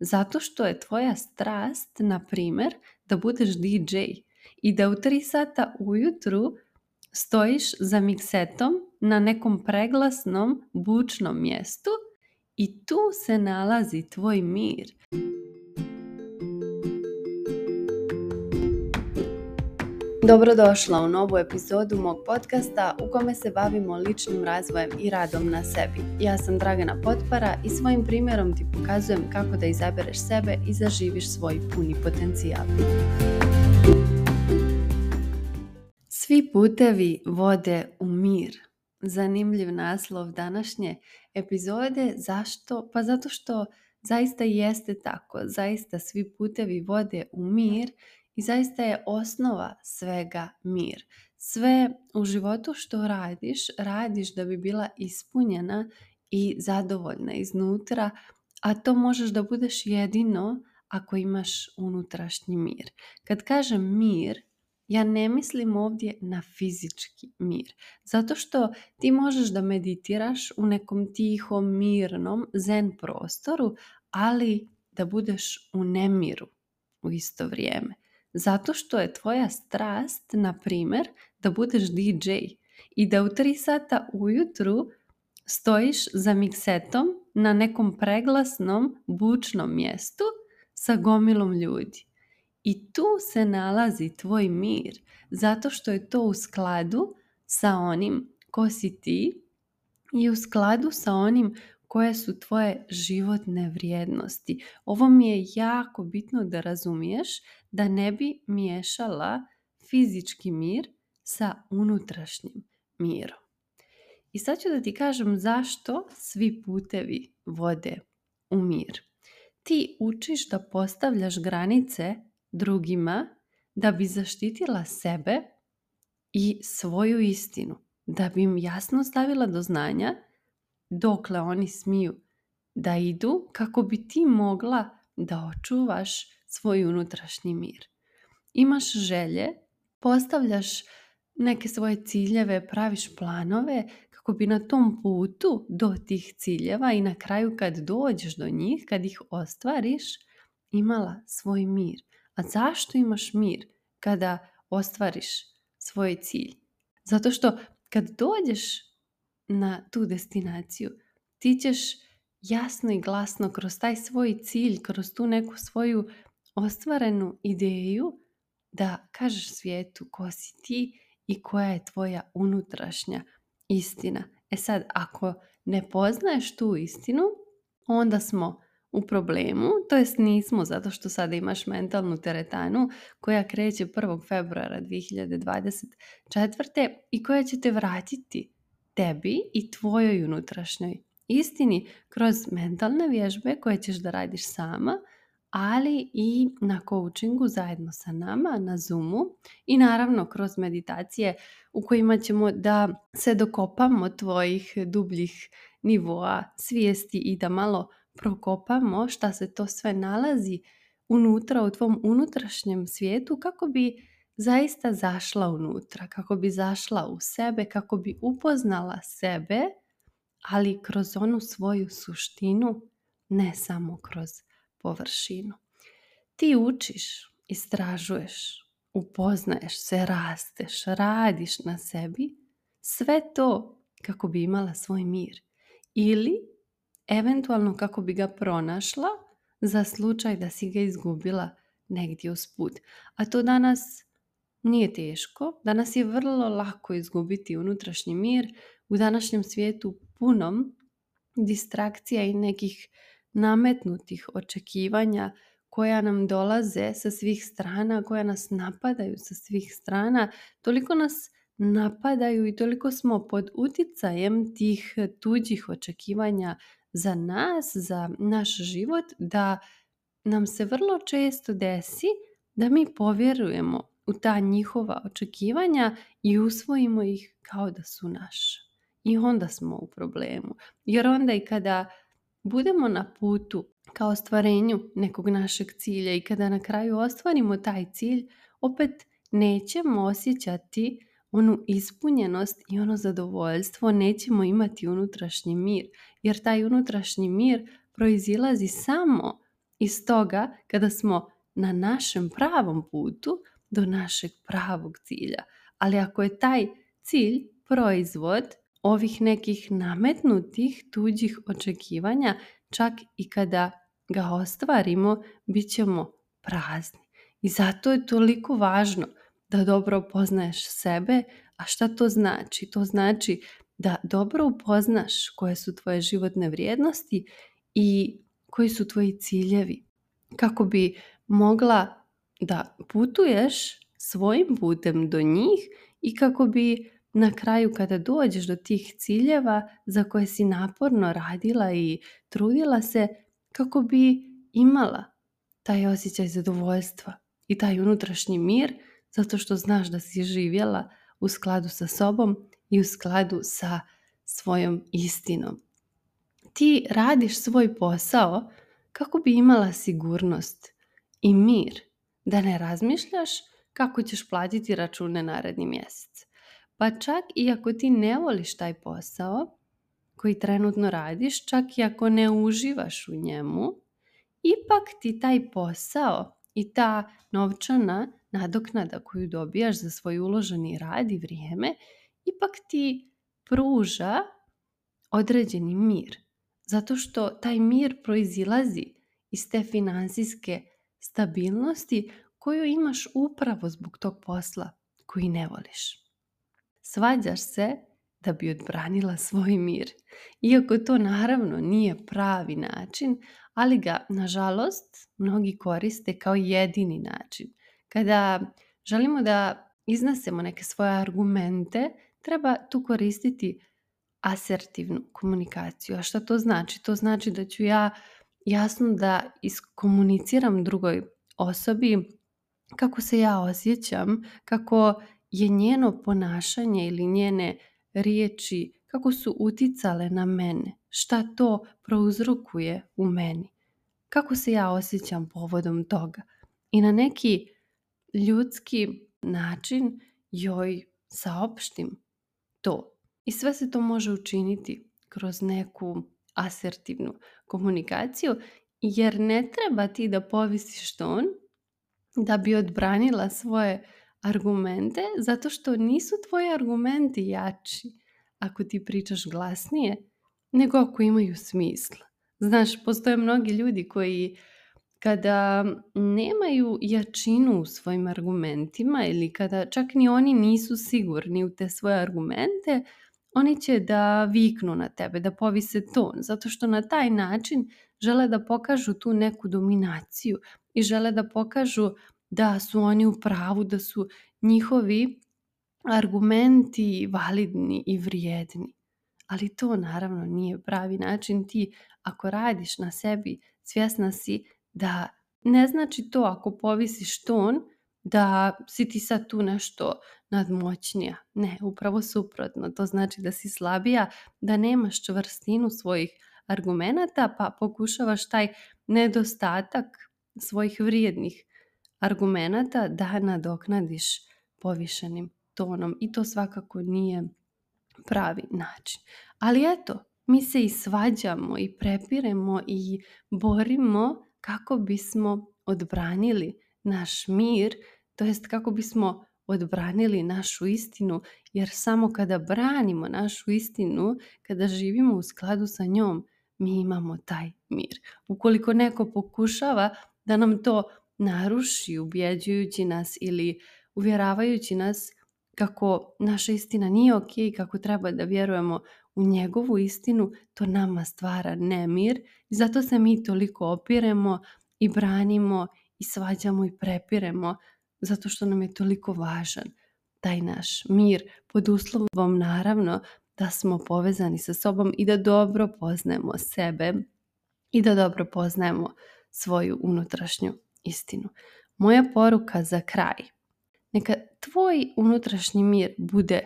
Zato što je tvoja strast, na primjer, da budeš DJ i da u 3 sata ujutru stojiš za miksetom na nekom preglasnom, bučnom mjestu i tu se nalazi tvoj mir. Dobrodošla u novu epizodu mog podcasta u kome se bavimo ličnim razvojem i radom na sebi. Ja sam Dragana Potpara i svojim primjerom ti pokazujem kako da izabereš sebe i zaživiš svoj puni potencijal. Svi putevi vode u mir. Zanimljiv naslov današnje epizode. Zašto? Pa zato što zaista jeste tako. Zaista svi putevi vode u mir i zaista je osnova svega mir. Sve u životu što radiš, radiš da bi bila ispunjena i zadovoljna iznutra, a to možeš da budeš jedino ako imaš unutrašnji mir. Kad kažem mir, ja ne mislim ovdje na fizički mir. Zato što ti možeš da meditiraš u nekom tihom, mirnom, zen prostoru, ali da budeš u nemiru u isto vrijeme. Zato što je tvoja strast, na primjer, da budeš DJ i da u 3 sata ujutru stojiš za miksetom na nekom preglasnom, bučnom mjestu sa gomilom ljudi. I tu se nalazi tvoj mir, zato što je to u skladu sa onim ko si ti i u skladu sa onim koje su tvoje životne vrijednosti. Ovo mi je jako bitno da razumiješ da ne bi miješala fizički mir sa unutrašnjim mirom. I sad ću da ti kažem zašto svi putevi vode u mir. Ti učiš da postavljaš granice drugima da bi zaštitila sebe i svoju istinu, da bi im jasno stavila do znanja dokle oni smiju da idu kako bi ti mogla da očuvaš svoj unutrašnji mir. Imaš želje, postavljaš neke svoje ciljeve, praviš planove kako bi na tom putu do tih ciljeva i na kraju kad dođeš do njih, kad ih ostvariš, imala svoj mir. A zašto imaš mir kada ostvariš svoj cilj? Zato što kad dođeš na tu destinaciju. Ti ćeš jasno i glasno kroz taj svoj cilj, kroz tu neku svoju ostvarenu ideju da kažeš svijetu ko si ti i koja je tvoja unutrašnja istina. E sad, ako ne poznaješ tu istinu, onda smo u problemu, to jest nismo zato što sada imaš mentalnu teretanu koja kreće 1. februara 2024. i koja će te vratiti tebi i tvojoj unutrašnjoj istini kroz mentalne vježbe koje ćeš da radiš sama, ali i na coachingu zajedno sa nama na Zoomu i naravno kroz meditacije u kojima ćemo da se dokopamo tvojih dubljih nivoa svijesti i da malo prokopamo šta se to sve nalazi unutra u tvom unutrašnjem svijetu kako bi zaista zašla unutra, kako bi zašla u sebe, kako bi upoznala sebe, ali kroz onu svoju suštinu, ne samo kroz površinu. Ti učiš, istražuješ, upoznaješ se, rasteš, radiš na sebi, sve to kako bi imala svoj mir. Ili, eventualno kako bi ga pronašla za slučaj da si ga izgubila negdje uz put. A to danas nije teško, danas je vrlo lako izgubiti unutrašnji mir u današnjem svijetu punom distrakcija i nekih nametnutih očekivanja koja nam dolaze sa svih strana, koja nas napadaju sa svih strana, toliko nas napadaju i toliko smo pod utjecajem tih tuđih očekivanja za nas, za naš život, da nam se vrlo često desi da mi povjerujemo u ta njihova očekivanja i usvojimo ih kao da su naša. I onda smo u problemu. Jer onda i kada budemo na putu kao ostvarenju nekog našeg cilja i kada na kraju ostvarimo taj cilj, opet nećemo osjećati onu ispunjenost i ono zadovoljstvo, nećemo imati unutrašnji mir. Jer taj unutrašnji mir proizilazi samo iz toga kada smo na našem pravom putu, do našeg pravog cilja. Ali ako je taj cilj proizvod ovih nekih nametnutih tuđih očekivanja, čak i kada ga ostvarimo, bit ćemo prazni. I zato je toliko važno da dobro poznaješ sebe, a šta to znači? To znači da dobro upoznaš koje su tvoje životne vrijednosti i koji su tvoji ciljevi kako bi mogla da putuješ svojim putem do njih i kako bi na kraju kada dođeš do tih ciljeva za koje si naporno radila i trudila se kako bi imala taj osjećaj zadovoljstva i taj unutrašnji mir zato što znaš da si živjela u skladu sa sobom i u skladu sa svojom istinom. Ti radiš svoj posao kako bi imala sigurnost i mir da ne razmišljaš kako ćeš platiti račune naredni mjesec. Pa čak i ako ti ne voliš taj posao koji trenutno radiš, čak i ako ne uživaš u njemu, ipak ti taj posao i ta novčana nadoknada koju dobijaš za svoj uloženi rad i vrijeme, ipak ti pruža određeni mir. Zato što taj mir proizilazi iz te financijske stabilnosti koju imaš upravo zbog tog posla koji ne voliš. Svađaš se da bi odbranila svoj mir. Iako to naravno nije pravi način, ali ga nažalost mnogi koriste kao jedini način. Kada želimo da iznasemo neke svoje argumente, treba tu koristiti asertivnu komunikaciju. A šta to znači? To znači da ću ja jasno da iskomuniciram drugoj osobi kako se ja osjećam, kako je njeno ponašanje ili njene riječi, kako su uticale na mene, šta to prouzrukuje u meni, kako se ja osjećam povodom toga. I na neki ljudski način joj saopštim to. I sve se to može učiniti kroz neku asertivnu komunikaciju jer ne treba ti da povisiš ton da bi odbranila svoje argumente zato što nisu tvoji argumenti jači ako ti pričaš glasnije nego ako imaju smisla. Znaš, postoje mnogi ljudi koji kada nemaju jačinu u svojim argumentima ili kada čak ni oni nisu sigurni u te svoje argumente, oni će da viknu na tebe, da povise ton, zato što na taj način žele da pokažu tu neku dominaciju i žele da pokažu da su oni u pravu, da su njihovi argumenti validni i vrijedni. Ali to naravno nije pravi način. Ti ako radiš na sebi, svjesna si da ne znači to ako povisiš ton da si ti sad tu nešto nadmoćnija. Ne, upravo suprotno. To znači da si slabija, da nemaš čvrstinu svojih argumenata, pa pokušavaš taj nedostatak svojih vrijednih argumenata da nadoknadiš povišenim tonom i to svakako nije pravi način. Ali eto, mi se i svađamo i prepiremo i borimo kako bismo odbranili naš mir, to jest kako bismo odbranili našu istinu, jer samo kada branimo našu istinu, kada živimo u skladu sa njom, mi imamo taj mir. Ukoliko neko pokušava da nam to naruši, ubjeđujući nas ili uvjeravajući nas kako naša istina nije ok, kako treba da vjerujemo u njegovu istinu, to nama stvara nemir. Zato se mi toliko opiremo i branimo i svađamo i prepiremo zato što nam je toliko važan taj naš mir pod uslovom naravno da smo povezani sa sobom i da dobro poznajemo sebe i da dobro poznajemo svoju unutrašnju istinu. Moja poruka za kraj. Neka tvoj unutrašnji mir bude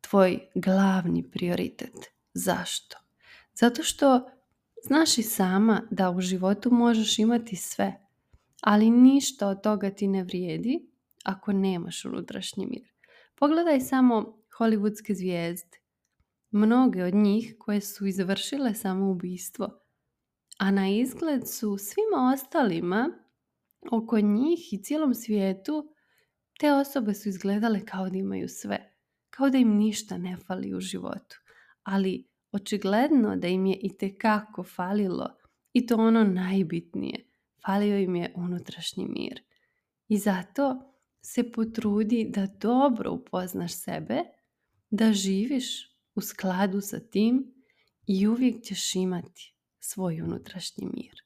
tvoj glavni prioritet. Zašto? Zato što znaš i sama da u životu možeš imati sve, ali ništa od toga ti ne vrijedi ako nemaš unutrašnji mir. Pogledaj samo hollywoodske zvijezde. Mnoge od njih koje su izvršile samoubistvo, a na izgled su svima ostalima oko njih i cijelom svijetu te osobe su izgledale kao da imaju sve, kao da im ništa ne fali u životu. Ali očigledno da im je i kako falilo i to ono najbitnije, falio im je unutrašnji mir. I zato se potrudi da dobro upoznaš sebe, da živiš u skladu sa tim i uvijek ćeš imati svoj unutrašnji mir.